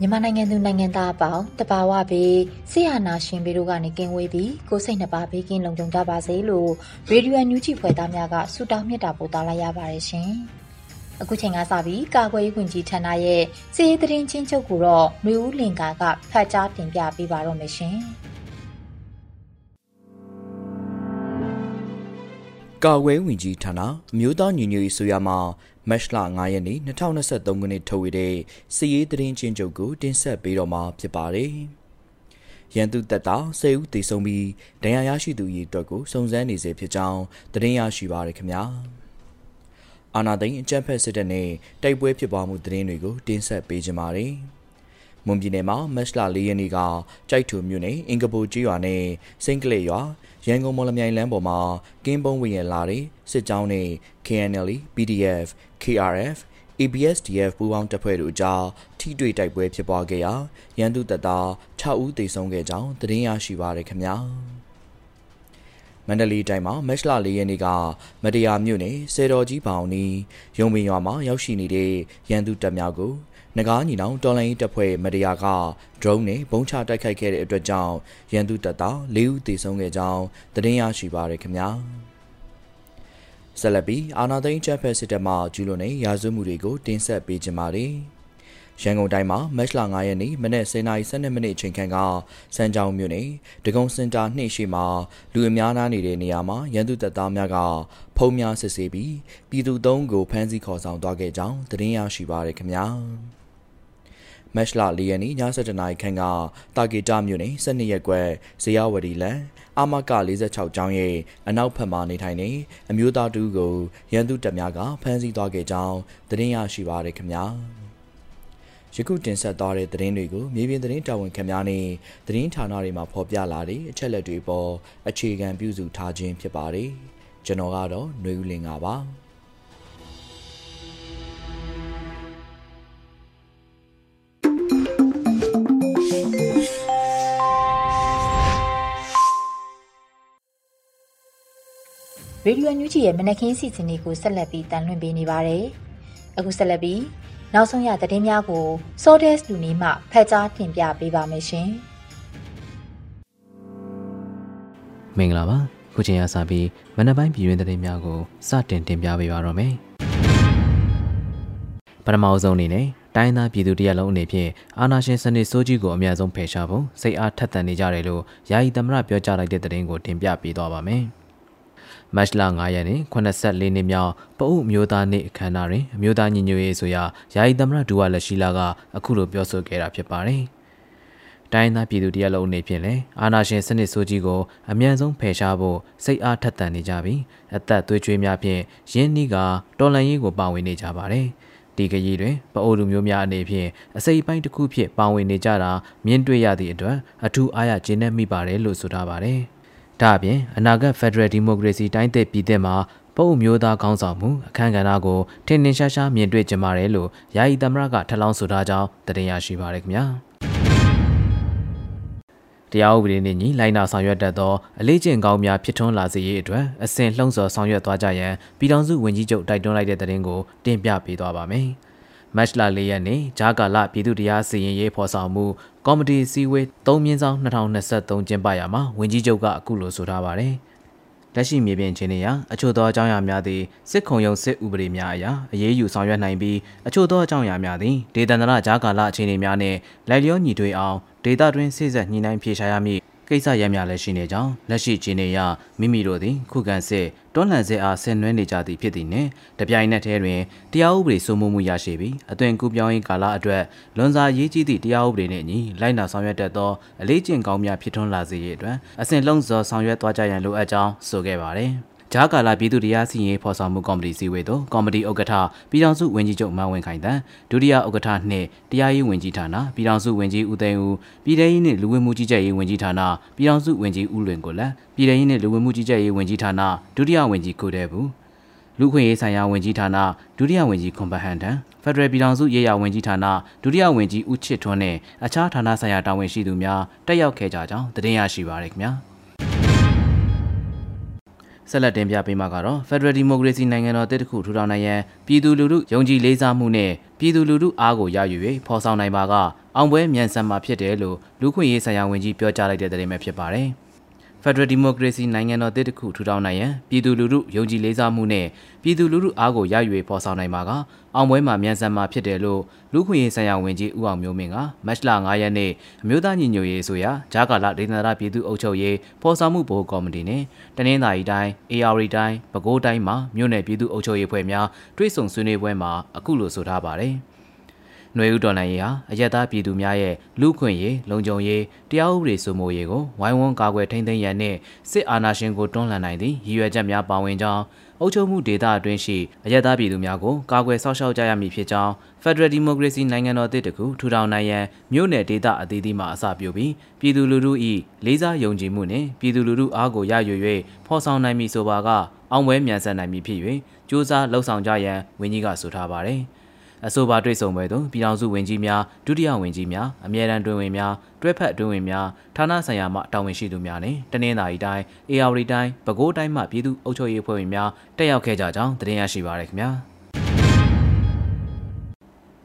မြန်မာနိုင်ငံသူနိုင်ငံသားအပေါင်းတဘာဝဘေးဆရာနာရှင်ဘေးတို့ကနေကင်းဝေးပြီးကိုစိတ်နှပါဘေးကင်းလုံခြုံကြပါစေလို့ရေဒီယိုညူချီဖွယ်သားများကဆုတောင်းမြတ်တာပို့သလာရပါတယ်ရှင်။အခုချိန်ကစပြီးကာကွယ်ရေးဝန်ကြီးဌာနရဲ့စီးရေးသတင်းချင်းချုပ်ကိုတော့မျိုးဦးလင်ကာကဖတ်ကြားတင်ပြပေးပါတော့မယ်ရှင်။ကာဝဲဝင်ကြီးဌာနအမျိုးသားညီညွတ်ရေးဆိုရမှာ မတ်လ9ရက်နေ့2023ခုနှစ်ထုတ်ဝေတဲ့စီရေးသတင်းချင်းချုပ်ကိုတင်ဆက်ပေးတော့မှာဖြစ်ပါတယ်။ရန်သူတပ်သား၁၀ဦးသေဆုံးပြီးဒဏ်ရာရရှိသူအရေအတွက်ကိုစုံစမ်းနေစေဖြစ်ကြောင်းသတင်းရရှိပါရခင်ဗျာ။အာနာသိန်းအကြံဖက်စစ်တပ်နဲ့တိုက်ပွဲဖြစ်ပွားမှုသတင်းတွေကိုတင်ဆက်ပေးကြပါမယ်။ မွန်ပြည်နယ်မှာမတ်လ၄ရက်နေ့ကကြိုက်ထူမြို့နယ်အင်္ဂပူကြီးရွာနဲ့စိန်ကလေးရွာရန်ကုန်မော်လမြိုင်လမ်းပေါ်မှာကင်းပုံးဝင်ရလာတဲ့စစ်ကြောင်းနဲ့ KNL PDF KRF ABSDF ပူးပေါင်းတပ်ဖွဲ့တို့အကြားထိတွေ့တိုက်ပွဲဖြစ်ပွားခဲ့ရာရန်သူတပ်သား6ဦးသေဆုံးခဲ့ကြောင်းသတင်းရရှိပါရခင်ဗျာမန္တလေးတိုင်းမှာမက်လ၄ရက်နေ့ကမတရားမြို့နယ်စေတော်ကြီးပေါင်နီရုံပင်ရွာမှာရောက်ရှိနေတဲ့ရန်သူတပ်များကို နဂါးညီနောင်တော်လိုင်းတပ်ဖွဲ့မတရားက drone နဲ့ဘုံချတိုက်ခိုက်ခဲ့တဲ့အတွက်ကြောင့်ရန်သူတပ်သား၄ဦးသေဆုံးခဲ့ကြောင်းသတင်းရရှိပါရခင်ဗျာဆက်လက်ပြီးအာနာသိန်းချက်ဖက်စစ်တပ်မှကျူးလွန်တဲ့ရာဇဝတ်မှုတွေကိုတင်ဆက်ပေးကြပါမယ်ရန်ကုန်တိုင်းမှာမက်လ9ရက်နေ့မနက်10:12မိနစ်အချိန်ခန့်ကစမ်းချောင်းမြို့နယ်ဒဂုံစင်တာနှိမ့်ရှိမှာလူအများနားနေတဲ့နေရာမှာရန်သူတပ်သားများကဖုံးများစစ်ဆေးပြီးပြည်သူသုံးကိုဖမ်းဆီးခေါ်ဆောင်သွားခဲ့ကြောင်းသတင်းရရှိပါရခင်ဗျာ။ မက်လ၄ရက်နေ့ည7:00နာရီခန့်ကတာဂီတာမြို့နယ်12ရက်ကွက်ဇေယဝတီလန်အာမက46ကျောင်းရဲ့အနောက်ဘက်မှနေထိုင်နေအမျိုးသားတူကိုရန်သူတပ်များကဖမ်းဆီးသွားခဲ့ကြောင်းသတင်းရရှိပါရခင်ဗျာယခုတင်ဆက်သွားတဲ့သတင်းတွေကိုမြေပြင်သတင်းတာဝန်ခံများနဲ့သတင်းဌာနတွေမှာဖော်ပြလာတဲ့အချက်လက်တွေပေါ်အခြေခံပြုစုထားခြင်းဖြစ်ပါတယ်ကျွန်တော်ကတော့ຫນွေဦးလင်ပါ ရေဒီယိုညူဂျီရဲ့မနက်ခင်းစီစဉ်လေးကိုဆက်လက်ပြီးတန်လွှင့်ပေးနေပါတယ်။အခုဆက်လက်ပြီးနောက်ဆုံးရသတင်းများကို Sodes လူနီမှဖတ်ကြားတင်ပြပေးပါမယ်ရှင်။မင်္ဂလာပါ။ခုချိန်ရစပြီးမနက်ပိုင်းပြည်တွင်းသတင်းများကိုစတင်တင်ပြပေးပါတော့မယ်။ပထမအဆုံးအနေနဲ့တိုင်းသားပြည်သူတရက်လုံးအနေဖြင့်အာဏာရှင်စနစ်စိုးကြီးကိုအများဆုံးဖယ်ရှားဖို့စိတ်အားထက်သန်နေကြတယ်လို့ယာယီသမရပြောကြားလိုက်တဲ့သတင်းကိုတင်ပြပေးသွားပါမယ်။ မတ်လ9ရက်နေ့84နှစ်မြောက်ပအုပ်မျိုးသားနေ့အခမ်းအနားတွင်အမျိုးသားညီညွတ်ရေးဆိုရာယာယီသမရဒူဝါလက်ရှိလာကအခုလိုပြောဆိုခဲ့တာဖြစ်ပါတယ်။တိုင်းသားပြည်သူတရက်လုံးအနေဖြင့်လည်းအာဏာရှင်စနစ်ဆိုးကြီးကိုအမြန်ဆုံးဖယ်ရှားဖို့စိတ်အားထက်သန်နေကြပြီးအသက်သွေးကြွေးများဖြင့်ရင်းနှီးကတော်လှန်ရေးကိုပါဝင်နေကြပါတယ်။ဒီကကြီးတွင်ပအိုလူမျိုးများအနေဖြင့်အစိပ်ပိုင်းတစ်ခုဖြစ်ပါဝင်နေကြတာမြင်တွေ့ရသည့်အတွက်အထူးအားရကျေနပ်မိပါတယ်လို့ဆိုထားပါတယ်။ ဒါအပြင်အနာဂတ် Federal Democracy တိုင်းသစ်ပြည်သစ်မှာပုံမျိုးသားကောင်းဆောင်မှုအခမ်းကဏ္ဍကိုထင်ထင်ရှားရှားမြင်တွေ့ကြပါတယ်လို့ယာယီသမရကထပ်လောင်းဆိုထားကြောင်းတင်ရရှိပါရခင်ဗျာတရားဥပဒေနဲ့ညီလိုက်နာဆောင်ရွက်တတ်သောအလေးကျင့်ကောင်းများဖြစ်ထွန်းလာစေရေးအတွက်အစဉ်လှုံ့ဆော်ဆောင်ရွက်သွားကြရန်ပြည်ထောင်စုဝန်ကြီးချုပ်တိုက်တွန်းလိုက်တဲ့သတင်းကိုတင်ပြပေးသွားပါမယ်။ မတ်လ၄ရက်နေ့ဂျာကာလပြည်သူတရားစီရင်ရေးဖော်ဆောင်မှုကော်မတီစည်းဝေး3မြင်းဆောင်2023ကျင်းပရာမှာဝန်ကြီးချုပ်ကအခုလိုဆိုထားပါတယ်။တလက်ရှိမြေပြင်ချင်းတွေရာအချို့သောအကြောင်းအရာများသည်စစ်ခုံရုံးစစ်ဥပဒေများအရာအရေးယူဆောင်ရွက်နိုင်ပြီးအချို့သောအကြောင်းအရာများသည်ဒေသန္တရဂျာကာလအခြေအနေများနှင့်လိုက်လျောညီထွေအောင်ဒေသတွင်းစိစက်ညှိနှိုင်းဖြေရှားရမည့် ကိစ္စရပ်များလည်းရှိနေကြောင်းလက်ရှိခြေနေရမိမိတို့သည်ခုခံစစ်တွန်းလှန်စစ်အားဆင်နွှဲနေကြသည်ဖြစ်သည်နှင့်တပြိုင်နက်တည်းတွင်တရားဥပဒေစိုးမိုးမှုရရှိပြီးအသွင်ကူးပြောင်းရေးကာလအတွက်လွန်စာရေးကြီးသည့်တရားဥပဒေနှင့်အညီလိုက်နာဆောင်ရွက်တတ်သောအလေးကျင့်ကောင်းများဖြစ်ထွန်းလာစေရအတွက်အစဉ်လုံးစောဆောင်ရွက်သွားကြရန်လိုအပ်ကြောင်းဆိုခဲ့ပါသည်။ ဂျားကာလာပြည်သူတရားစီရင်ဖော်ဆောင်မှုကော်မတီစည်းဝေးသို့ကော်မတီဥက္ကဋ္ဌပြည်ထောင်စုဝန်ကြီးချုပ်မန်ဝင်းခိုင်တန်ဒုတိယဥက္ကဋ္ဌနှင့်တရားရေးဝန်ကြီးဌာနပြည်ထောင်စုဝန်ကြီးဦးသိန်းဦးပြည်ထောင်ရေးနှင့်လူဝင်မှုကြီးကြပ်ရေးဝန်ကြီးဌာနပြည်ထောင်စုဝန်ကြီးဦးလွင်ကိုလည်းပြည်ထောင်ရေးနှင့်လူဝင်မှုကြီးကြပ်ရေးဝန်ကြီးဌာနဒုတိယဝန်ကြီးကိုတဲ့ဘူးလူခွင့်ရေးဆိုင်ရာဝန်ကြီးဌာနဒုတိယဝန်ကြီးခွန်ပဟန်တန်ဖက်ဒရယ်ပြည်ထောင်စုရေးရာဝန်ကြီးဌာနဒုတိယဝန်ကြီးဦးချစ်ထွန်းနဲ့အခြားဌာနဆိုင်ရာတာဝန်ရှိသူများတက်ရောက်ခဲ့ကြကြောင်းသတင်းရရှိပါရခင်ဗျာ။ ဆက်လက်တင်ပြပေးမှာကတော့ Federal Democracy နိုင်ငံတော်တစ်ခုထူထောင်နိုင်ရန်ပြည်သူလူထုယုံကြည်လေးစားမှုနဲ့ပြည်သူလူထုအားကိုရယူ၍ဖော်ဆောင်နိုင်ပါကအောင်ပွဲမြန်ဆန်မှာဖြစ်တယ်လို့လူခွင့်ရေးဆိုင်ရာဝန်ကြီးပြောကြားလိုက်တဲ့သတင်းပဲဖြစ်ပါတယ်။ Federal Democracy နိုင်ငံတော်တစ်ခုထူထောင်နိုင်ရန်ပြည်သူလူထုယုံကြည်လေးစားမှုနဲ့ပြည်သူလူထုအားကိုရယူဖော်ဆောင်နိုင်မှာကအောင်ပွဲမှာမြန်ဆန်မှာဖြစ်တယ်လို့လူခွင့်ရေးဆိုင်ရာဝန်ကြီးဦးအောင်မျိုးမင်းကမတ်လ9ရက်နေ့အမျိုးသားညီညွတ်ရေးဆိုရာဂျာကာလာဒေသနာပြည်သူ့အုပ်ချုပ်ရေးဖော်ဆောင်မှုဘိုးကော်မတီနဲ့တနင်္သာရီတိုင်း AR တိုင်းပဲခူးတိုင်းမှာမြို့နယ်ပြည်သူ့အုပ်ချုပ်ရေးဖွဲ့များတွဲဆုံဆွေးနွေးပွဲမှာအခုလိုဆိုထားပါတယ်။ ຫນွေဦးတော်နိုင်ရေးဟာအရက်သားပြည်သူများရဲ့လူခွင့်ရေးလုံခြုံရေးတရားဥပဒေစိုးမိုးရေးကိုဝိုင်းဝန်းကာကွယ်ထိန်းသိမ်းရန်နှင့်စစ်အာဏာရှင်ကိုတွန်းလှန်နိုင်သည့်ရည်ရွယ်ချက်များပါဝင်ကြောင်းအုပ်ချုပ်မှုဒေသအတွင်းရှိအရက်သားပြည်သူများကိုကာကွယ်စောင့်ရှောက်ကြရမည်ဖြစ်ကြောင်း Federal Democracy နိုင်ငံတော်တည်တခုထူထောင်နိုင်ရန်မြို့နယ်ဒေသအသီးသီးမှအစပြုပြီးပြည်သူလူထု၏လေးစားယုံကြည်မှုနှင့်ပြည်သူလူထုအားကိုရယူ၍ဖော်ဆောင်နိုင်မည်ဆိုပါကအောင်ပွဲမြန်ဆန်နိုင်မည်ဖြစ်၍စ조사လှုပ်ဆောင်ကြရန်ဝန်ကြီးကဆိုထားပါသည်။ အဆိုပါတွေ့ဆုံပွဲသို့ပြည်ထောင်စုဝန်ကြီးများဒုတိယဝန်ကြီးများအမြဲတမ်းတွင်ဝင်များတွဲဖက်တွင်ဝင်များဌာနဆိုင်ရာမှတာဝန်ရှိသူများနဲ့တနင်္သာရီတိုင်းအေရဝတီတိုင်းပဲခူးတိုင်းမှပြည်သူ့အုပ်ချုပ်ရေးအဖွဲ့ဝင်များတက်ရောက်ခဲ့ကြကြောင်းသတင်းရရှိပါရခင်ဗျာ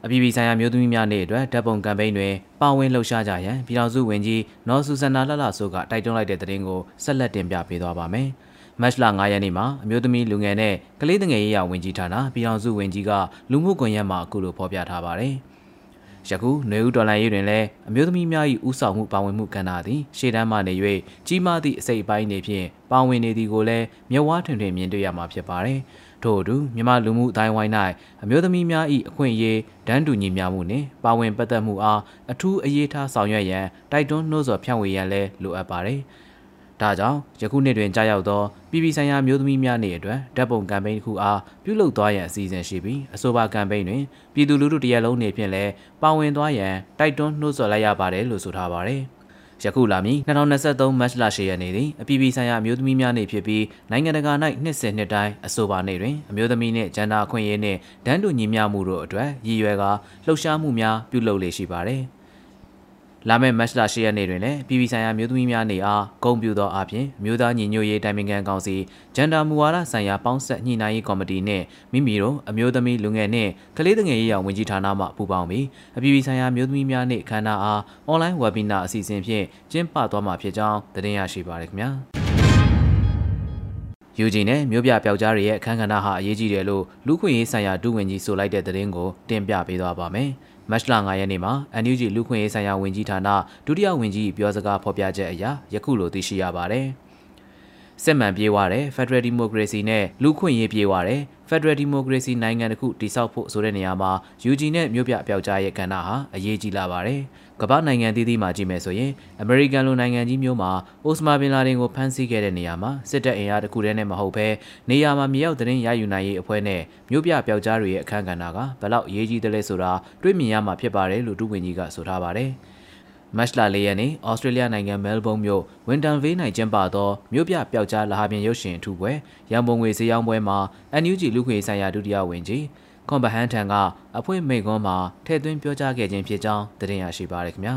အပြည်ပြည်ဆိုင်ရာမျိုးသမီးများနေ့အတွက်ဓာတ်ပုံကမ်ပိန်းတွင်ပါဝင်လှုပ်ရှားကြရန်ပြည်ထောင်စုဝန်ကြီးနော်ဆူဆန်နာလှလှဆိုးကတိုက်တွန်းလိုက်တဲ့သတင်းကိုဆက်လက်တင်ပြပေးသွားပါမယ်။ မတ်လ9ရက်နေ့မှာအမျိုးသမီးလူငယ်နဲ့ကလေးငယ်ရေးရာဝန်ကြီးဌာနပြည်ထောင်စုဝန်ကြီးကလူမှုကွန်ရက်မှာအခုလိုဖော်ပြထားပါတယ်။ယခုနေဦးဒေါ်လာရေးတွင်လည်းအမျိုးသမီးများ၏ဥဆောင်မှုပါဝင်မှုကဏ္ဍသည်ရှေ့တန်းမှနေ၍ကြီးမားသည့်အစိတ်အပိုင်းတွေဖြင့်ပါဝင်နေသည်ကိုလည်းမြဝထွင်ထွင်မြင်တွေ့ရမှာဖြစ်ပါတယ်။ထို့အတူမြန်မာလူမှုအတိုင်းဝိုင်း၌အမျိုးသမီးများ၏အခွင့်အရေးဒန်းတူညီမျှမှုနှင့်ပါဝင်ပတ်သက်မှုအားအထူးအရေးထားဆောင်ရွက်ရန်တိုက်တွန်းနှိုးဆော်ဖြန့်ဝေရန်လည်းလိုအပ်ပါတယ်။ ဒါကြောင့်ယခုနှစ်တွင်ကြာရောက်သောပြည်ပဆိုင်ရာမျိုးသမီးများနေ့အတွက်ဓာတ်ပုံကမ်ပိန်းတစ်ခုအားပြုလုပ်သွားရန်အစီအစဉ်ရှိပြီးအဆိုပါကမ်ပိန်းတွင်ပြည်သူလူထုတရက်လုံးနေဖြင့်လည်းပါဝင်သွားရန်တိုက်တွန်းနှိုးဆော်လိုက်ရပါတယ်လို့ဆိုထားပါတယ်။ယခုလာမည်2023မတ်လ10ရက်နေ့သည်အပြည်ပြည်ဆိုင်ရာအမျိုးသမီးများနေ့ဖြစ်ပြီးနိုင်ငံတကာ၌နှစ်စဉ်နှစ်တိုင်းအဆိုပါနေ့တွင်အမျိုးသမီးနှင့်ဂျန်ဒါအခွင့်အရေးနှင့်ဒန်းတူညီမျှမှုတို့အတွက်ရည်ရွယ်ကာလှုပ်ရှားမှုများပြုလုပ်လေ့ရှိပါတယ်။ လာမယ့်မတ်လ10ရက်နေ့တွင်လည်းပြည်ပဆိုင်ရာမျိုးသမီးများနေအားဂုဏ်ပြုသောအပြင်မြို့သားညီညွတ်ရေးတိုင်ပင်ခံကောင်စီဂျန်ဒါမူဝါဒဆိုင်ရာပေါင်းဆက်ညှိနှိုင်းရေးကော်မတီနှင့်မိမိတို့အမျိုးသမီးလူငယ်နှင့်ကလေးငယ်ရေးရာဝန်ကြီးဌာနမှပူးပေါင်းပြီးအပြည်ပြည်ဆိုင်ရာမျိုးသမီးများနှင့်ခန္ဓာအားအွန်လိုင်းဝက်ဘီနာအစီအစဉ်ဖြင့်ကျင်းပသွားမှာဖြစ်ကြောင်းသတင်းရရှိပါရခင်ဗျာယူဂျီနဲ့မြို့ပြပျောက်ကြားတွေရဲ့အခမ်းကဏ္ဍဟာအရေးကြီးတယ်လို့လူခွင့်ရေးဆိုင်ရာဒုဝန်ကြီးဆိုလိုက်တဲ့သတင်းကိုတင်ပြပေးသွားပါမယ်။ မတ်လ9ရက်နေ့မှာ NUG လူခွင့်ရေးဆိုင်ရာဝန်ကြီးဌာနဒုတိယဝန်ကြီးပြောစကားဖော်ပြချက်အရယခုလိုသိရှိရပါတယ်။စစ်မှန်ပြေးွားတဲ့ Federal Democracy နဲ့လူခွင့်ရေးပြေးွားတဲ့ Federal Democracy နိုင်ငံတစ်ခုတည်ဆောက်ဖို့ဆိုတဲ့နေရာမှာ UG နဲ့မြို့ပြပျောက်ကြားရဲ့ကဏ္ဍဟာအရေးကြီးလာပါတယ်။ ကမ္ဘာနိုင်ငံသီးသီးမှာကြည့်မယ်ဆိုရင်အမေရိကန်လိုနိုင်ငံကြီးမျိုးမှာအိုစမာဘင်လာဒင်ကိုဖမ်းဆီးခဲ့တဲ့နေရာမှာစစ်တပ်အင်အားတစ်ခုတည်းနဲ့မဟုတ်ဘဲနေရာမှာမြေရောက်တဲ့ရယူနိုင်ရေးအဖွဲ့နဲ့မြို့ပြပျောက်ကြားတွေရဲ့အခမ်းကဏ္ဍကဘလောက်အရေးကြီးတယ်လဲဆိုတာတွေးမြင်ရမှာဖြစ်ပါတယ်လို့ဒုဝန်ကြီးကဆိုထားပါတယ်မတ်လ၄ရက်နေ့ဩစတြေးလျနိုင်ငံမဲလ်ဘုန်းမြို့ဝင်တန်ဗေး၌ကျင်းပသောမြို့ပြပျောက်ကြားလဟာပြင်ရုပ်ရှင်အထူးပွဲရန်ပုံငွေဈေးရောင်းပွဲမှာ NUG လူခွေဆိုင်ရာဒုတိယဝန်ကြီး ခွန်ဘဟန်ထံကအဖွင့်မိကွန်းမှာထည့်သွင်းပြောကြားခဲ့ခြင်းဖြစ်ကြောင်းသတင်းရရှိပါရခင်ဗျာ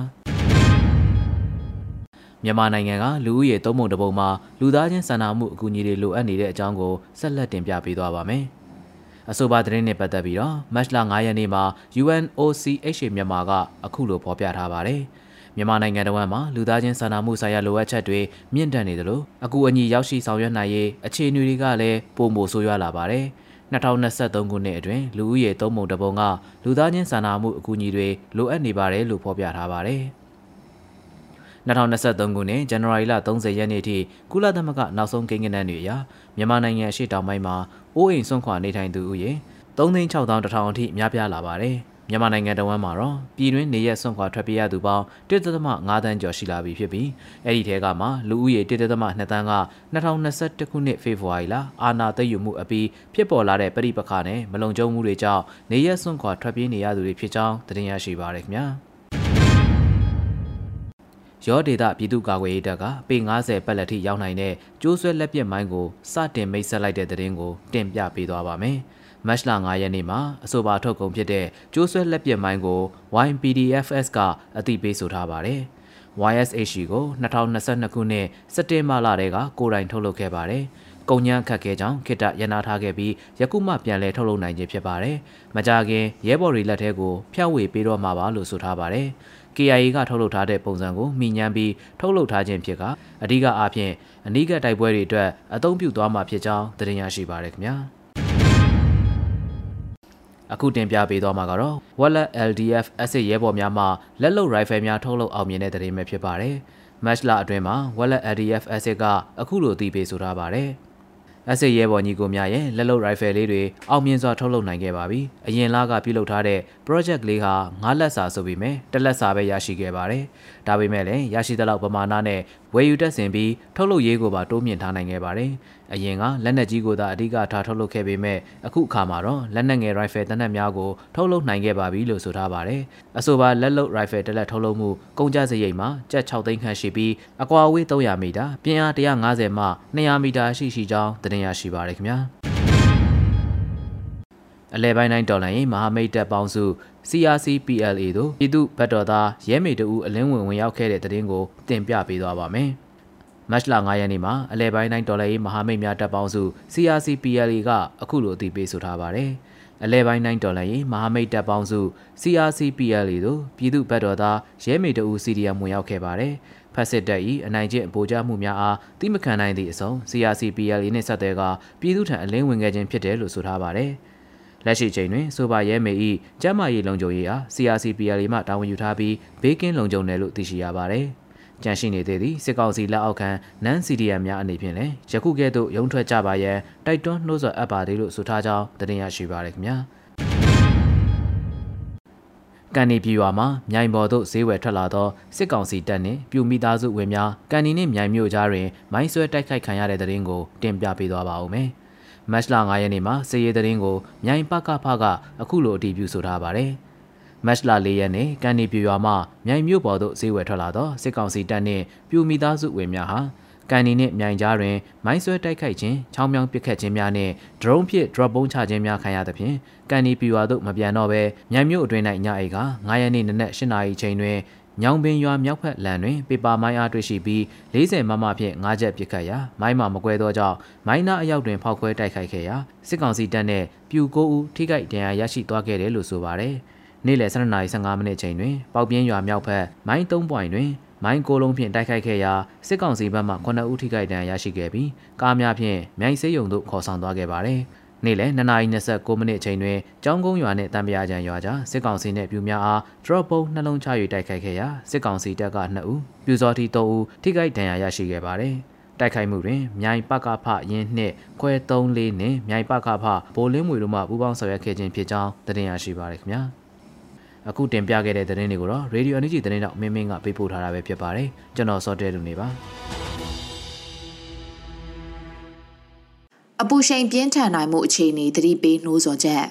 မြန်မာနိုင်ငံကလူဦးရေသုံးပုံတစ်ပုံမှာလူသားချင်းစာနာမှုအကူအညီတွေလိုအပ်နေတဲ့အကြောင်းကိုဆက်လက်တင်ပြပေးသွားပါမယ်။အဆိုပါသတင်းနဲ့ပတ်သက်ပြီးတော့မတ်လ9ရက်နေ့မှာ UNOCHA မြန်မာကအခုလိုဖော်ပြထားပါတယ်။မြန်မာနိုင်ငံတော်ဝန်မှာလူသားချင်းစာနာမှုဆိုင်ရာလိုအပ်ချက်တွေမြင့်တက်နေသလိုအကူအညီရောက်ရှိဆောင်ရွက်နိုင်ရေးအခြေအနေတွေကလည်းပုံမိုဆိုးရွားလာပါတယ် 2023ခုနှစ်အတွင်းလူဦးရေ3ပုံတပုံကလူသားချင်းစာနာမှုအကူအညီတွေလိုအပ်နေပါတယ်လို့ဖော်ပြထားပါတယ်။2023ခုနှစ်ဇန်နဝါရီလ30ရက်နေ့ထိကုလသမဂ္ဂနောက်ဆုံးကိန်းဂဏန်းတွေအရမြန်မာနိုင်ငံရှေ့တောင်ပိုင်းမှာအိုးအိမ်ဆွန့်ခွာနေထိုင်သူဦးရေ3,600,000အထိများပြားလာပါတယ်။ မြန်မာနိုင်ငံတဝမ်းမှာတော့ပြည်တွင်းနေရက်ဆွန့်ခွာထွက်ပြေးရသူပေါင်း1.5တန်းကျော်ရှိလာပြီဖြစ်ပြီးအဲ့ဒီထဲကမှလူဦးရေ1.2တန်းက2021ခုနှစ်ဖေဖော်ဝါရီလအာဏာသိမ်းယူမှုအပြီးဖြစ်ပေါ်လာတဲ့ပြည်ပခါနဲ့မလုံခြုံမှုတွေကြောင့်နေရက်ဆွန့်ခွာထွက်ပြေးနေရသူတွေဖြစ်ကြောင်းသတင်းရရှိပါရခင်ဗျာ။ရောဒေတာပြည်သူ့ကာကွယ်ရေးတပ်ကပေ90ပတ်လက်ထိရောက်နိုင်တဲ့ကျိုးဆွဲလက်ပစ်မိုင်းကိုစတင်မိတ်ဆက်လိုက်တဲ့တဲ့ရင်ကိုတင်ပြပေးသွားပါမယ်။ မတ်လ9ရက်နေ့မှာအဆိုပါထုတ်ကုန်ဖြစ်တဲ့ကျိုးဆွဲလက်ပစ်မိုင်းကို YPDFS ကအသိပေးဆိုထားပါတယ်။ YSH ကို2022ခုနှစ်စက်တင်ဘာလတည်းကကိုယ်တိုင်ထုတ်လုပ်ခဲ့ပါတယ်။ကုန်ညံခတ်ခဲကြောင်းခိတရနာထားခဲ့ပြီးယခုမှပြန်လည်ထုတ်လုပ်နိုင်ခြင်းဖြစ်ပါတယ်။မကြခင်ရဲဘော်တွေလက်ထဲကိုဖျောက်ဝေပေးတော့မှာပါလို့ဆိုထားပါတယ်။ KIA ကထုတ်လုပ်ထားတဲ့ပုံစံကိုမိညမ်းပြီးထုတ်လုပ်ထားခြင်းဖြစ်ကအဓိကအားဖြင့်အနိကတိုက်ပွဲတွေအတွက်အသုံးပြုသွားမှာဖြစ်ကြောင်းသတင်းရရှိပါရခင်ဗျာ အခုတင်ပြပေးသွားမှာကတော့ Wallet LDF အစစ်ရဲဘော်များမှလက်လုံရိုင်ဖယ်များထုတ်လုပ်အောင်မြင်တဲ့သတင်းပဲဖြစ်ပါတယ်။ Match လအတွင်းမှာ Wallet LDF အစစ်ကအခုလိုတည်ပေးဆိုထားပါတယ်။အစစ်ရဲဘော်ညီကိုများရဲ့လက်လုံရိုင်ဖယ်လေးတွေအောင်မြင်စွာထုတ်လုပ်နိုင်ခဲ့ပါပြီ။အရင်လကပြုလုပ်ထားတဲ့ project လေးဟာငါးလက်စာဆိုပြီးမယ်တစ်လက်စာပဲရရှိခဲ့ပါတယ်။ဒါပေမဲ့လည်းရရှိသလောက်ပမာဏနဲ့ဝယ်ယူတက်ဆင်ပြီးထုတ်လုပ်ရေးကိုပါတိုးမြင့်ထားနိုင်ခဲ့ပါတယ်။ အရင်ကလက်နက်ကြီးကိုသာအဓိကထားထုတ်လုပ်ခဲ့ပေမဲ့အခုအခါမှာတော့လက်နက်ငယ် rifle တနက်များကိုထုတ်လုပ်နိုင်ခဲ့ပါပြီလို့ဆိုထားပါတယ်။အဆိုပါလက်လုပ် rifle တစ်လက်ထုတ်လုပ်မှုကုန်ကျစရိတ်မှာကျပ်6သိန်းခန့်ရှိပြီးအကွာအဝေး300မီတာပြင်းအား150မှ200မီတာရှိရှိကြောင်းတင်ရရှိပါရခင်ဗျာ။အလဲပိုင်းတိုင်းဒေါ်လာရင်မဟာမိတ်တပ်ပေါင်းစု CRC PLA တို့ပြည်သူ့ဘတ်တော်သားရဲမေတူအလင်းဝင်ဝင်ရောက်ခဲ့တဲ့တဲ့တင်ကိုတင်ပြပေးသွားပါမယ်။ မတ်လ9ရက်နေ့မှာအလဲပိုင်းတိုင်းဒေါ်လာရေးမဟာမိတ်များတပ်ပေါင်းစု CRCPLA ကအခုလိုအသိပေးဆိုထားပါတယ်။အလဲပိုင်းတိုင်းဒေါ်လာရေးမဟာမိတ်တပ်ပေါင်းစု CRCPLA တို့ပြည်သူ့ဘက်တော်သားရဲမေတူ CDM ဝင်ရောက်ခဲ့ပါတယ်။ဖက်စစ်တပ်၏အနိုင်ကျင့်အပိုကြမှုများအားတိမခံနိုင်သည့်အဆုံး CRCPLA နှင့်ဆက်သွယ်ကပြည်သူထံအလင်းဝင်ခဲ့ခြင်းဖြစ်တယ်လို့ဆိုထားပါတယ်။လက်ရှိချိန်တွင်ဆိုပါရဲမေ၏ကျမ်းမာရေးလုံခြုံရေးအား CRCPLA မှတာဝန်ယူထားပြီးဘေးကင်းလုံခြုံတယ်လို့သိရှိရပါတယ်။ ကြန့်ရှိနေသေးသည့်စစ်ကောင်စီလက်အောက်ခံနန်း CDM များအနေဖြင့်လည်းယခုကဲ့သို့ရုံထွက်ကြပါရန်တိုက်တွန်းနှိုးဆော်အပ်ပါသေးလို့ဆိုထားကြောင်းတင်ရရှိပါရခင်ဗျာကန်နီပြည်ရွာမှာမြိုင်ပေါ်သို့ဈေးဝယ်ထွက်လာသောစစ်ကောင်စီတပ်နှင့်ပြူမိသားစုဝင်များကန်နီနှင့်မြိုင်မြို့ကြားတွင်မိုင်းဆွဲတိုက်ခိုက်ခံရတဲ့တဲ့ရင်ကိုတင်ပြပေးသွားပါဦးမယ်။မတ်လ9ရက်နေ့မှာစစ်ရေးတဲ့ရင်ကိုမြိုင်ပကဖကအခုလိုအတည်ပြုဆိုထားပါတယ်။ မတ်လ၄ရက်နေ့ကန်နီပြူရွာမှမြိုင်မြို့ပေါ်သို့ဈေးဝယ်ထွက်လာသောစစ်ကောင်စီတပ်နှင့်ပြူမိသားစုဝင်များဟာကန်နီနှင့်မြိုင်ကြားတွင်မိုင်းဆွဲတိုက်ခိုက်ခြင်းချောင်းမြောင်းပစ်ခတ်ခြင်းများနှင့်ဒရုန်းဖြင့် drop ပုံးချခြင်းများခံရသဖြင့်ကန်နီပြူရွာသို့မပြန်တော့ဘဲမြိုင်မြို့အတွင်း၌ညအိတ်က9ရက်နေ့နနက်8နာရီချိန်တွင်ညောင်ပင်ရွာမြောက်ဖက်လန်တွင်ပေပါမိုင်းအားတွေ့ရှိပြီး40မမဖြင့်၅ချက်ပစ်ခတ်ရာမိုင်းမှမကွဲသောကြောင့်မိုင်းနာအရောက်တွင်ဖောက်ခွဲတိုက်ခိုက်ခဲ့ရာစစ်ကောင်စီတပ်နှင့်ပြူကိုဦးထိခိုက်ဒဏ်ရာရရှိသွားခဲ့တယ်လို့ဆိုပါတယ်။ နေ့လယ်12:15မိနစ်ချိန်တွင်ပေါက်ပြင်းရွာမြောက်ဘက်မိုင်း3ပွိုင်တွင်မိုင်းကိုလုံးဖြင့်တိုက်ခိုက်ခဲ့ရာစစ်ကောင်စီဘက်မှ9ဦးထိခိုက်ဒဏ်ရာရရှိခဲ့ပြီးကားများဖြင့်မြိုင်စေးရုံသို့ခေါ်ဆောင်သွားခဲ့ပါသည်။နေ့လယ်2:29မိနစ်ချိန်တွင်ကျောင်းကုန်းရွာနှင့်တံပြားချံရွာကြားစစ်ကောင်စီနှင့်ပြူများအား drop ပုံးနှလုံးချ၍တိုက်ခိုက်ခဲ့ရာစစ်ကောင်စီတပ်က2ဦးပြူစောတိ3ဦးထိခိုက်ဒဏ်ရာရရှိခဲ့ပါသည်။တိုက်ခိုက်မှုတွင်မြိုင်ပကဖရင်းနှင့်ခွဲ34နှင့်မြိုင်ပကဖဘိုလင်းမွေတို့မှပူးပေါင်းဆောင်ရွက်ခဲ့ခြင်းဖြစ်ကြောင်းတင်ရရှိပါရခင်ဗျာ။ အခုတင်ပြခဲ့တဲ့သတင်းတွေကိုတော့ Radio Energy သတင်းတော့မင်းမင်းကပေးပို့ထားတာပဲဖြစ်ပါတယ်ကျွန်တော်စောတဲလူနေပါအပူရှိန်ပြင်းထန်နိုင်မှုအခြေအနေသတိပေးနှိုးဆော်ချက်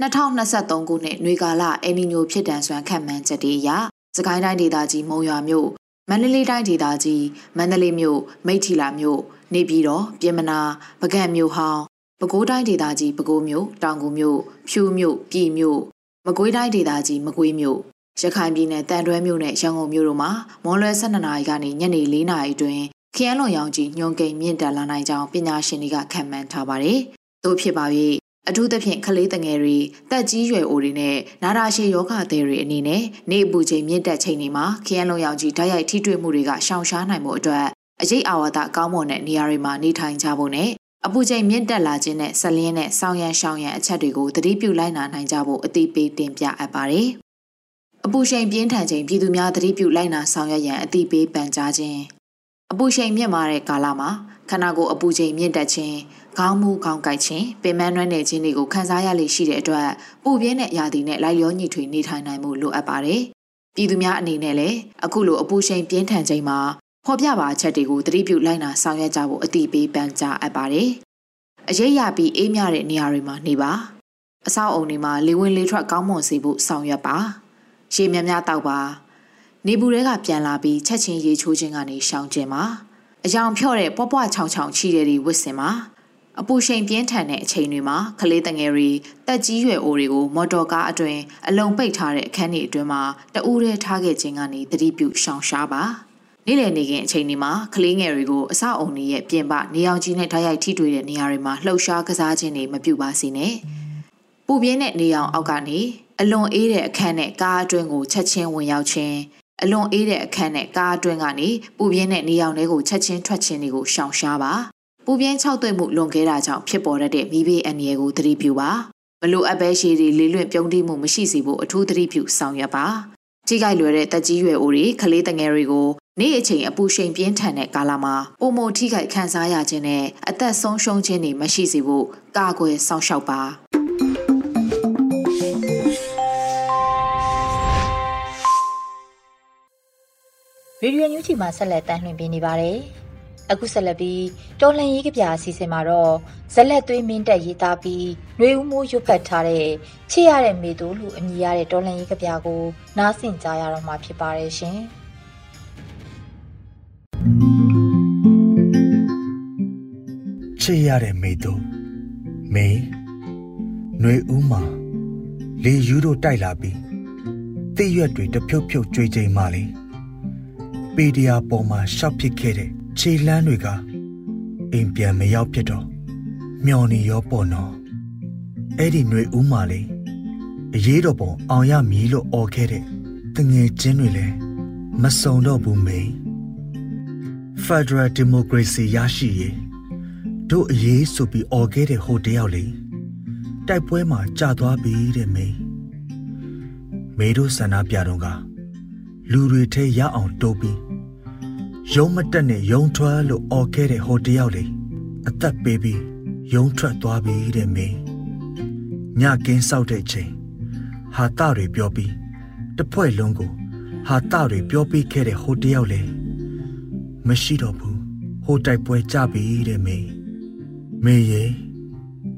2023ခုနှစ်နွေကာလအယ်နီညိုဖြစ်တန်စွမ်းခန့်မှန်းချက်တွေအရစကိုင်းတိုင်းဒေသကြီးမုံရွာမြို့မန္တလေးတိုင်းဒေသကြီးမန္တလေးမြို့မိထီလာမြို့နေပြည်တော်ပြင်မနာပကံမြို့ဟောင်းပဲခူးတိုင်းဒေသကြီးပဲခူးမြို့တောင်ကူမြို့ဖြူမြို့ပြည်မြို့ မကွေးတိုင်းဒေသကြီးမကွေးမြို့ရခိုင်ပြည်နယ်တန်တွဲမြို့နဲ့ရန်ကုန်မြို့တို့မှာမွန်လွယ်12နာရီကနေညနေ4နာရီတွင်ခရမ်းလွန်ရောင်ကြီးညွန်ကိန်မြင့်တက်လာနိုင်ကြောင်းပညာရှင်တွေကခန့်မှန်းထားပါတယ်။သို့ဖြစ်ပါ၍အထူးသဖြင့်ကလေးတငယ်တွေတက်ကြီးရွယ်အိုတွေနဲ့နာတာရှည်ယောဂသည်တွေအနေနဲ့နေအပူချိန်မြင့်တက်ချိန်တွေမှာခရမ်းလုံးရောင်ကြီးဓာတ်ရိုက်ထိတွေ့မှုတွေကရှောင်ရှားနိုင်မှုအတွက်အရေးအာဝါဒကောင်းမွန်တဲ့နေရာတွေမှာနေထိုင်ကြဖို့နဲ့ အပူချိန်မြင့်တက်လာခြင်းနဲ့ဆက်လျင်းနဲ့ဆောင်းရန်ရှောင်းရန်အချက်တွေကိုသတိပြုလိုက်နာနိုင်ကြဖို့အသိပေးတင်ပြအပ်ပါတယ်။အပူချိန်ပြင်းထန်ခြင်းပြည်သူများသတိပြုလိုက်နာဆောင်ရွက်ရန်အသိပေးပန်ကြားခြင်းအပူချိန်မြင့်မာတဲ့ကာလမှာခန္ဓာကိုယ်အပူချိန်မြင့်တက်ခြင်းခေါင်းမူခေါင်းကိုက်ခြင်းပင်မနှွမ်းနယ်ခြင်းတွေကိုခံစားရလေရှိတဲ့အတွက်ပူပြင်းတဲ့ရာသီနဲ့လိုက်လျောညီထွေနေထိုင်နိုင်မှုလိုအပ်ပါတယ်။ပြည်သူများအနေနဲ့လည်းအခုလိုအပူချိန်ပြင်းထန်ချိန်မှာ ဖော်ပြပါချက်တွေကိုသတိပြုလိုက်နာဆောင်ရွက်ကြဖို့အသိပေးပန်ကြားအပ်ပါတယ်။အရေးရပြီးအေးမြတဲ့နေရာတွေမှာနေပါ။အဆောက်အုံတွေမှာလေဝင်လေထွက်ကောင်းမွန်စေဖို့ဆောင်ရွက်ပါ။ရေများများတောက်ပါ။နေဘူးတွေကပြန်လာပြီးချက်ချင်းရေချိုးခြင်းကနေရှောင်ကျင်ပါ။အယောင်ဖြော့တဲ့ပွားပွားချောင်ချောင်ချီတဲ့တွေဝစ်စင်ပါ။အပူချိန်ပြင်းထန်တဲ့အချိန်တွေမှာကလေးတငယ်တွေတက်ကြီးရွယ်အိုတွေကိုမော်တော်ကားအတွင်အလုံးပိတ်ထားတဲ့အခန်းတွေအတွင်းမှာတအူးရဲထားခဲ့ခြင်းကနေသတိပြုရှောင်ရှားပါ။ နေ့လည်နေခင်အချိန်ဒီမှာကလေးငယ်တွေကိုအဆောက်အုံတွေရဲ့ပြင်ပနေအောင်ကြီးနဲ့ဓာတ်ရိုက်ထိတွေ့တဲ့နေရာတွေမှာလှုပ်ရှားကစားခြင်းတွေမပြုပါစေနဲ့။ပူပြင်းတဲ့နေအောင်အောက်ကနေအလွန်အေးတဲ့အခန်းနဲ့ကားအတွင်းကိုချက်ချင်းဝင်ရောက်ခြင်းအလွန်အေးတဲ့အခန်းနဲ့ကားအတွင်းကနေပူပြင်းတဲ့နေအောင်တွေကိုချက်ချင်းထွက်ခြင်းတွေကိုရှောင်ရှားပါ။ပူပြင်းခြောက်သွေ့မှုလွန်ခဲ့တာကြောင့်ဖြစ်ပေါ်တတ်တဲ့မိဘေးအန္တရာယ်ကိုသတိပြုပါ။မလိုအပ်ပဲရှည်တွေလေးလွင့်ပြုံးတိမှုမရှိစေဖို့အထူးသတိပြုဆောင်ရွက်ပါ။ ကြီးကိုက်လွယ်တဲ့တက်ကြီးရွယ်အိုတွေကလေးတငယ်တွေကိုနေ့အချိန်အပူရှိန်ပြင်းထန်တဲ့ကာလမှာပုံမထိခိုက်ခံစားရခြင်းနဲ့အသက်ဆုံးရှုံးခြင်းတွေမရှိစေဖို့ကာကွယ်စောင့်ရှောက်ပါရေဒီယိုညူချီမှာဆက်လက်တမ်းလွှင့်ပေးနေပါတယ်။ အခုဆက်လက်ပြီးတော်လှန်ရေးကြပြအစီအစဉ်မှာတော့ဇလက်သွေးမင်းတက်ရေးသားပြီးနှွေဦးမိုးရွတ်ဖတ်ထားတဲ့ချစ်ရတဲ့မေသူလူအမည်ရတဲ့တော်လှန်ရေးကြပြကိုနားဆင်ကြရတော့မှာဖြစ်ပါတယ်ရှင်။ချစ်ရတဲ့မိသူမေຫນွေဦးမှာလေယူတို့တိုက်လာပြီးတိရွက်တွေတဖြုတ်ဖြုတ်ကြွေချိန်မှလေပေဒီယာပေါ်မှာရှောက်ဖြစ်ခဲ့တဲ့ ခြေလန်းတွေကအိမ်ပြန်မရောက်ဖြစ်တော့မျော်နေရောပေါ့နော်အဲ့ဒီຫນွေဦးမှာလေအရေးတော်ပုံအောင်ရမည်လို့អော်ခဲ့တဲ့တငယ်ချင်းတွေလည်းမစုံတော့ဘူးမိန် Federal Democracy ရရှိရေးတို့အရေးဆိုပြီးអော်ခဲ့တဲ့ဟိုတယောက်လေတိုက်ပွဲမှာကြာသွားပြီတဲ့မေမေတို့ဆန္ဒပြတော့ကလူတွေထဲရအောင်တိုးပြီး ရုံးမတက်နဲ့ရုံးထွက်လို့អော်ခဲ့တဲ့ဟိုတယောက်လေအသက်ပေးပြီးရုံးထွက်သွားပြီတဲ့မေညကင်းဆောက်တဲ့ချိန်ဟာတတွေပြောပြီးတဖွဲ့လုံးကိုဟာတတွေပြောပြီးခဲ့တဲ့ဟိုတယောက်လေမရှိတော့ဘူးဟိုတိုက်ပွဲကြပြီတဲ့မေမေရေ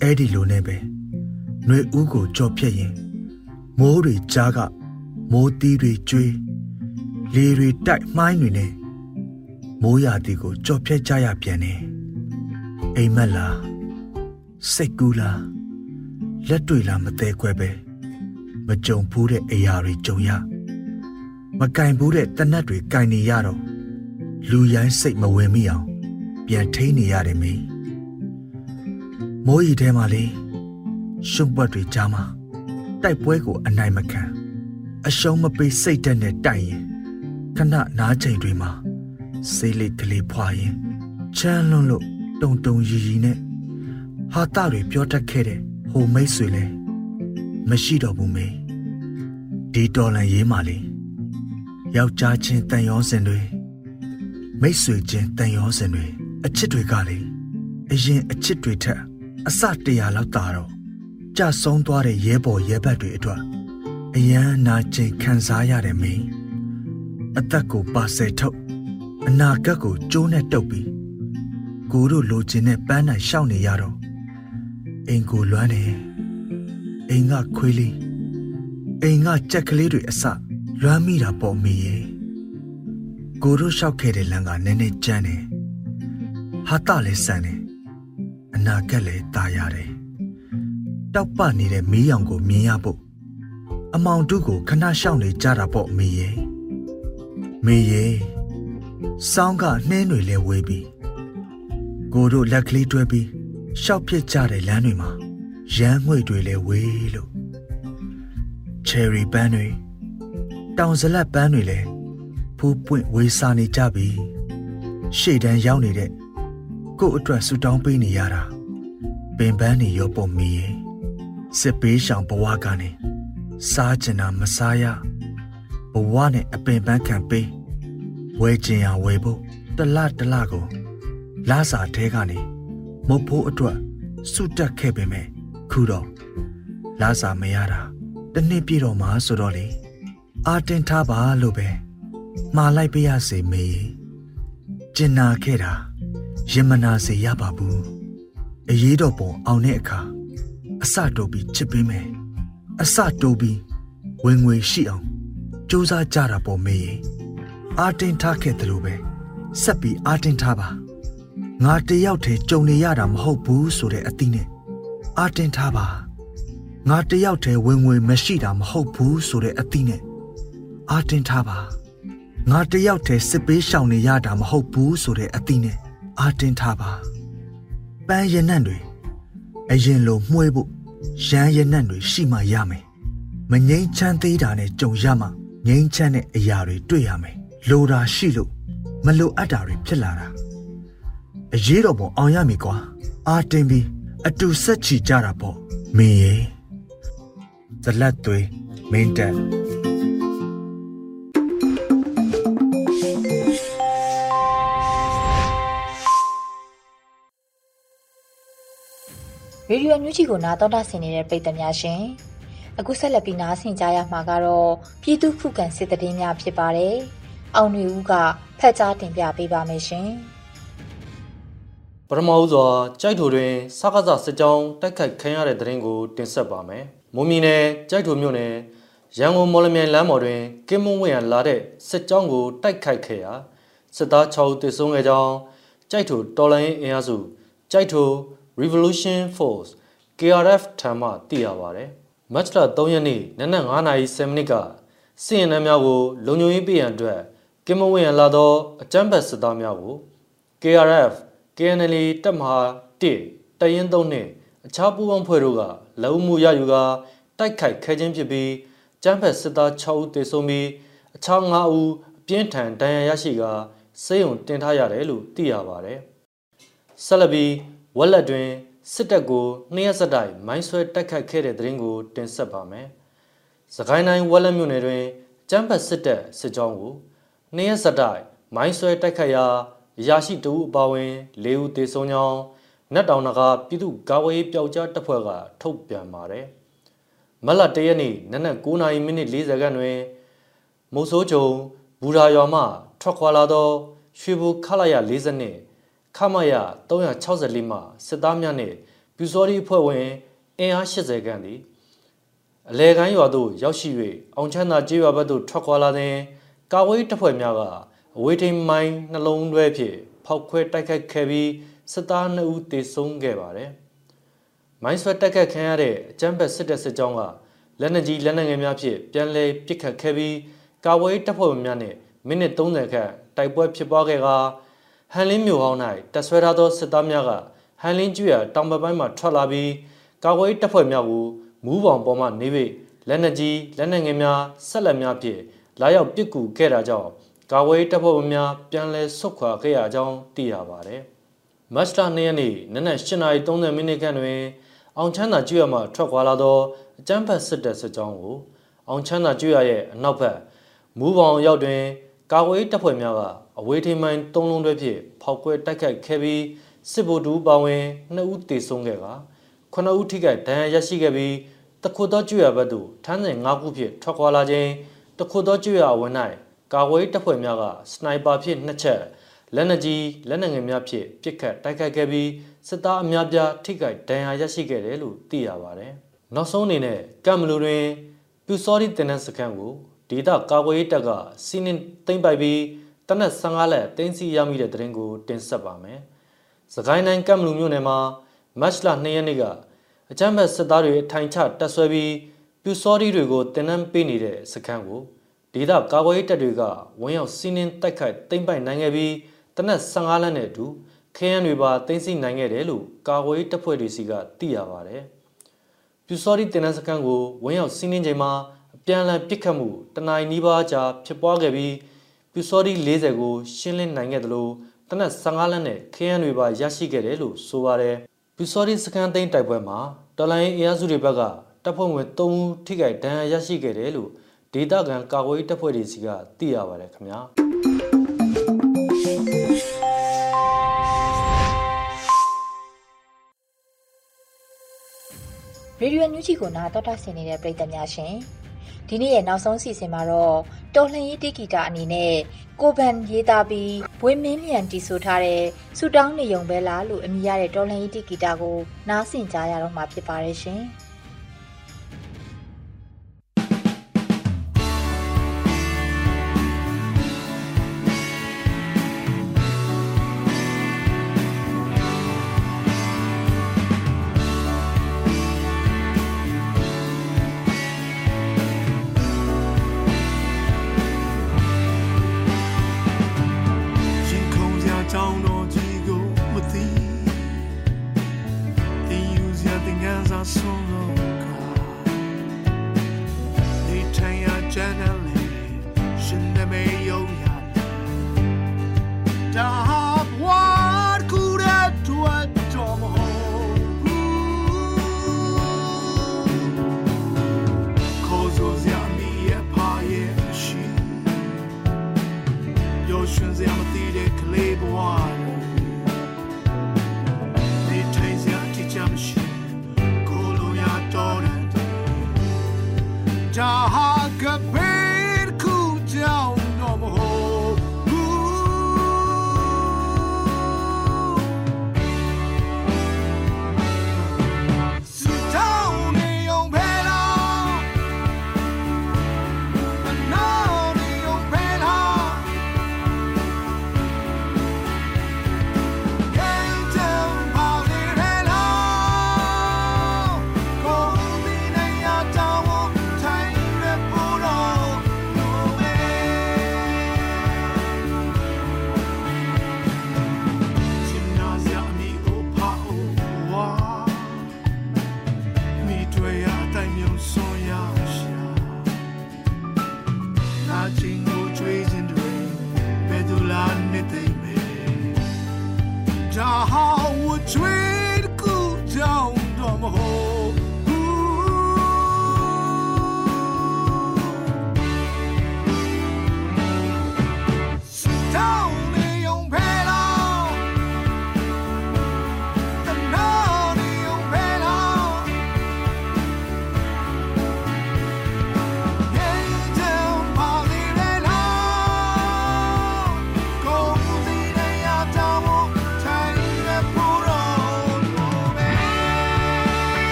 အဲ့ဒီလိုနဲ့ပဲနှွေဦးကိုကြော်ဖြတ်ရင်မိုးတွေကြားကမိုးတီးတွေကျွေးလေတွေတိုက်မှိုင်းတွေနဲ့ မိုးရာသီကိုကြော်ဖြတ်ကြရပြန်တယ်အိမ်မက်လားစိတ်ကူးလားလက်တွေလားမသေးခွဲပဲမကြုံဘူးတဲ့အရာတွေကြုံရမကင်ဘူးတဲ့တနတ်တွေကင်နေရတော့လူရိုင်းစိတ်မဝင်မိအောင်ပြန်ထိန်နေရတယ်မင်းမိုးရီထဲမှာလေရှုံပွက်တွေကြားမှာတိုက်ပွဲကိုအနိုင်မခံအရှုံးမပေးစိတ်တက်နဲ့တိုက်ရင်ခဏနားချိန်တွေမှာ စေးလေးကလေးဖွာရင်ချမ်းလွန်းလို့တုံတုံရီရီနဲ့ဟာတတွေပြောတတ်ခဲ့တဲ့ဟိုမိတ်ဆွေလဲမရှိတော့ဘူးမေဒီတော်လန်ရေးမှလေယောက်ျားချင်းတန်ရောစင်တွေမိတ်ဆွေချင်းတန်ရောစင်တွေအချစ်တွေကလေအရင်အချစ်တွေထက်အစတရာလောက်တာတော့ကြဆုံးသွားတဲ့ရဲဘော်ရဲဘက်တွေအတွက်အယမ်းနာကျင်ခံစားရတယ်မင်းအသက်ကိုပါဆယ်ထုတ် အနာဂတ်ကိုကျိုးနဲ့တုပ်ပြီးကိုတို့လိုချင်တဲ့ပန်းနိုင်ရှောက်နေရတော့အိမ်ကိုလွမ်းနေအိမ်ကခွေးလေးအိမ်ကကြက်ကလေးတွေအစလွမ်းမိတာပေါ့မေရဲ့ကိုတို့လျှောက်ခဲ့တဲ့လမ်းကနည်းနည်းကျန်းတယ်ဟာတလည်းဆန်တယ်အနာဂတ်လည်းตายရတယ်တောက်ပနေတဲ့မီးရောင်ကိုမြင်ရဖို့အမောင်တုကိုခဏရှောင်နေကြတာပေါ့မေရဲ့မေရဲ့ စောင်းကနှင်းတွေလဲဝေးပြီးကိုတို့လက်ကလေးတွဲပြီးရှောက်ဖြစ်ကြတဲ့လမ်းတွေမှာရမ်းငွေတွေလည်းဝေးလို့ချယ်ရီပန်းတွေတောင်ဇလတ်ပန်းတွေလည်းဖူးပွင့်ဝေးစားနေကြပြီရှေ့တန်းရောက်နေတဲ့ကို့အတွက်ဆူတောင်းပေးနေရတာပင်ပန်းနေရောပုံမီရင်စစ်ပေးရှောင်ဘဝကနေစားကျင်တာမစားရဘဝနဲ့အပင်ပန်းခံပေး ဝဲကျင်ရဝဲဖို့တလတလကိုလာစာတဲကနေမဖို့အတွက်စုတက်ခဲ့ပေမဲ့ခုတော့လာစာမရတာတနှစ်ပြည့်တော့မှဆိုတော့လေအာတင်ထားပါလို့ပဲမှားလိုက်ပြရစေမေးကျင်နာခဲ့တာရင်မနာစေရပါဘူးအရေးတော်ပုံအောင်တဲ့အခါအစတိုးပြီးချစ်ပေးမယ်အစတိုးပြီးဝင်ငွေရှိအောင်စူးစမ်းကြတာပေါ့မေး အာတင်ထားခဲ့တယ်လို့ပဲဆက်ပြီးအာတင်ထားပါငါတယောက်တည်းကြုံနေရတာမဟုတ်ဘူးဆိုတဲ့အသီးနဲ့အာတင်ထားပါငါတယောက်တည်းဝင်ငွေမရှိတာမဟုတ်ဘူးဆိုတဲ့အသီးနဲ့အာတင်ထားပါငါတယောက်တည်းစစ်ပေးရှောင်နေရတာမဟုတ်ဘူးဆိုတဲ့အသီးနဲ့အာတင်ထားပါပန်းရနံ့တွေအရင်လိုမှွေးဖို့ရမ်းရနံ့တွေရှိမှရမယ်မငိမ့်ချမ်းသေးတာနဲ့ကြုံရမှငိမ့်ချမ်းတဲ့အရာတွေတွေ့ရမယ် လိုတာရှိလို့မလိုအပ်တာတွေဖြစ်လာတာအရေးတော်ပုံအောင်ရမည်ကွာအာတင်ပြီးအတူဆက်ချီကြတာပေါ့မင်းရေဇလက်သွေးမင်းတက်ရေဒီယိုမြူးချီကိုနားတော်တာဆင်နေတဲ့ပရိသတ်များရှင်အခုဆက်လက်ပြီးနားဆင်ကြရမှာကတော့ပြည်သူခုခံစစ်တည်င်းများဖြစ်ပါတယ် အောင်နေဦးကဖက်ကြားတင်ပြပေးပါမယ်ရှင်ပထမဦးစွာကြိုက်ထိုတွင်စကားစစစ်ကြောင်းတိုက်ခိုက်ခံရတဲ့တဲ့ရင်ကိုတင်ဆက်ပါမယ်။မွန်ပြည်နယ်ကြိုက်ထိုမြို့နယ်ရန်ကုန်မော်လမြိုင်လမ်းပေါ်တွင်ကင်းမုံဝင်းရလာတဲ့စစ်ကြောင်းကိုတိုက်ခိုက်ခဲ့ရာစစ်သား6ဦးသေဆုံးခဲ့ကြောင်းကြိုက်ထိုတော်လိုင်းအင်အားစုကြိုက်ထို Revolution Force KRF ထံမှသိရပါတယ်။မတ်လ3ရက်နေ့နနက်9:07မိနစ်ကစီရင်နှမ်းများကိုလုံခြုံရေးပေးရန်အတွက် ကင်းမုံဝင်းရလာသောအကြမ်းဖက်စစ်သားများကို KRF KNL တပ်မဟာ1တရင်3နှင့်အခြားပူးပေါင်းဖွဲ့တို့ကလက်ဦးမှုရယူကာတိုက်ခိုက်ခဲခြင်းဖြစ်ပြီးကျန်းဖက်စစ်သား6ဦးသေဆုံးပြီးအခြား5ဦးအပြင်းထန်ဒဏ်ရာရရှိကာစေယုံတင်ထားရတယ်လို့သိရပါတယ်။ဆက်လက်ပြီးဝက်လက်တွင်စစ်တပ်ကိုနှစ်ရက်ဆက်တိုက်မိုင်းဆွဲတိုက်ခိုက်ခဲ့တဲ့တဲ့ရင်ကို တင်ဆက်ပါမယ်။စကိုင်းတိုင်းဝက်လက်မြို့နယ်တွင်ကျန်းဖက်စစ်တပ်စစ်ကြောင်းကို နှစ်ရက်ဆက်တိုက်မိုင်းဆွဲတိုက်ခိုက်ရာရာရှိတဦးအပါအဝင်၄ဦးသေဆုံးကြောင်းနတ်တောင်နဂါပြည်သူ့ကာဝေးပျောက်ကြားတပ်ဖွဲ့ကထုတ်ပြန်ပါတယ်။မလတရက်နေ့နနက်9:40မိနစ်40ခန်းတွင်မိုးစိုးချုံဘူရာရွာမှထွက်ခွာလာသောရွှေဘူခလာရ40နှစ်ခမရ364မှစစ်သားများနှင့်ပြူစောရီအဖွဲ့ဝင်အင်အား80ခန်းသည်အလဲကိုင်းရွာသို့ရောက်ရှိ၍အောင်ချမ်းသာကျေးရွာဘက်သို့ထွက်ခွာလာတဲ့ ကာဝေးတပ်ဖွဲ့များကအဝေးထိန်မိုင်းနှလုံးတွဲဖြင့်ဖောက်ခွဲတိုက်ခိုက်ခဲ့ပြီးစစ်သား2ဦးသေဆုံးခဲ့ပါတယ်။မိုင်းဆွဲတိုက်ခိုက်ခံရတဲ့အကြမ်းဖက်စစ်တပ်စစ်ကြောင်းကလက်နက်ကြီးလက်နက်ငယ်များဖြင့်ပြန်လည်ပစ်ခတ်ခဲ့ပြီးကာဝေးတပ်ဖွဲ့ဝင်များနှင့်မိနစ်30ခန့်တိုက်ပွဲဖြစ်ပွားခဲ့ကာဟန်လင်းမြို့ဟောင်း၌တပ်ဆွဲထားသောစစ်သားများကဟန်လင်းကျွရတောင်ပပိုင်းမှထွက်လာပြီးကာဝေးတပ်ဖွဲ့များကိုမူးပေါင်ပေါ်မှနေ၍လက်နက်ကြီးလက်နက်ငယ်များဆက်လက်များဖြင့် လာရောက်ပစ်ကူခဲ့တာကြောင့်ကာဝေးတပ်ဖွဲ့ဝင်များပြန်လည်ဆုတ်ခွာခဲ့ရကြောင်းသိရပါတယ်။မတ်လ2ရက်နေ့နနက်8:30မိနစ်ခန့်တွင် အောင်ချမ်းသာကျွရမှထွက်ခွာလာသောအကြမ်းဖက်စစ်တပ်စစ်ကြောင်းကိုအောင်ချမ်းသာကျွရရဲ့အနောက်ဘက်မူးပေါင်ရောက်တွင်ကာဝေးတပ်ဖွဲ့များကအဝေးထိန်မိုင်း၃လုံးတွဲဖြင့်ဖောက်ကွဲတိုက်ခိုက်ခဲ့ပြီးစစ်ဗိုလ်တူပါဝင်2ဦးသေဆုံးခဲ့က9ဦးထိခိုက်ဒဏ်ရာရရှိခဲ့ပြီးတခုသောကျွရဘက်သို့ထမ်းစဉ်၅ခုဖြင့်ထွက်ခွာလာခြင်း တခုသောကျွရအဝင်၌ကာကွယ်တပ်ဖွဲ့များကစနိုက်ပါဖြင့်နှစ်ချက်လက်နက်ကြီးလက်နက်ငယ်များဖြင့်ပစ်ခတ်တိုက်ခိုက်ခဲ့ပြီးစစ်သားအများပြားထိခိုက်ဒဏ်ရာရရှိခဲ့တယ်လို့သိရပါတယ်။နောက်ဆုံးအနေနဲ့ကမ်မလူတွင်ပြူစောရီတင်နန်းစခန်းကိုဒေသကာကွယ်ရေးတပ်ကစီးနင်းသိမ်းပိုက်ပြီးတနက်15လက်တင်းစီရမိတဲ့တရင်ကိုတင်ဆက်ပါမယ်။စကိုင်းတိုင်းကမ်မလူမြို့နယ်မှာမတ်လ2ရက်နေ့ကအကြမ်းဖက်စစ်သားတွေထိုင်ချတပ်ဆွဲပြီး ပြူစောရီတွေကိုတင်နန်းပေးနေတဲ့စခန်းကိုဒေသကာကွယ်ရေးတပ်တွေကဝင်းရောက်စီးနင်းတိုက်ခိုက်သိမ်းပိုက်နိုင်ခဲ့ပြီးတနက်15လက်နဲ့အတူခရမ်းတွေပါသိမ်းဆည်းနိုင်ခဲ့တယ်လို့ကာကွယ်ရေးတပ်ဖွဲ့တွေစီကသိရပါတယ်ပြူစောတိတင်နန်းစခန်းကိုဝင်းရောက်စီးနှင်းချိန်မှာအပြန်အလှန်ပစ်ခတ်မှုတနင်္လာနီးပါးကြာဖြစ်ပွားခဲ့ပြီးပြူစောတိ40ကိုရှင်းလင်းနိုင်ခဲ့တယ်လို့တနက်15လက်နဲ့ခရမ်းတွေပါရရှိခဲ့တယ်လို့ဆိုပါတယ်ပြူစောတိစခန်းသိမ်းတိုက်ပွဲမှာတော်လိုင်းအင်အားစုတွေဘက်က တပ်ဖွဲ့ဝင်3ဦးထိခိုက်ဒဏ်ရာရရှိခဲ့တယ်လို့ဒေသခံကာကွယ်ရေးတပ်ဖွဲ့တွေစီကသိရပါတယ်ခင်ဗျာရေဒီယိုညူဂျီကိုနာတော်တာဆင်နေတဲ့ပရိသတ်များရှင်ဒီနေ့ရဲ့နောက်ဆုံးစီစဉ်မှာတော့တော်လှန်ရေးတိဂီတာအနေနဲ့ကိုဗန်ရေးသားပြီးဘွေမင်းလျံတီဆိုထားတဲ့ဆူတောင်းနေုံပဲလားလို့အမည်ရတဲ့တော်လှန်ရေးတိဂီတာကိုနားဆင်ကြရတော့မှာဖြစ်ပါတယ်ရှင်။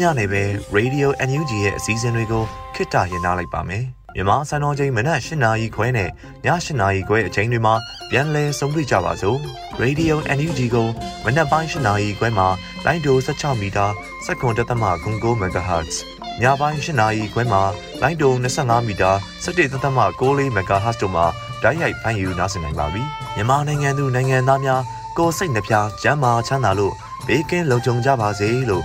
ဒီညနေပဲ Radio NUG ရဲ့အစည်းအဝေးကိုခਿੱတရရနိုင်ပါမယ်။မြန်မာစံတော်ချိန်မနက်၈နာရီခွဲနဲ့ည၈နာရီခွဲအချိန်တွေမှာပြန်လည်ဆုံးဖြတ်ကြပါစို့။ Radio NUG ကိုမနက်ပိုင်း၈နာရီခွဲမှာလိုင်းဒို16မီတာစက္ကန့်တသမ9 MHz ညပိုင်း၈နာရီခွဲမှာလိုင်းဒို25မီတာ17သမ6 MHz တို့မှာဓာတ်ရိုက်ဖမ်းယူနားဆင်နိုင်ပါပြီ။မြန်မာနိုင်ငံသူနိုင်ငံသားများကိုစိတ်နှပြကျန်းမာချမ်းသာလို့ဘေးကင်းလုံခြုံကြပါစေလို့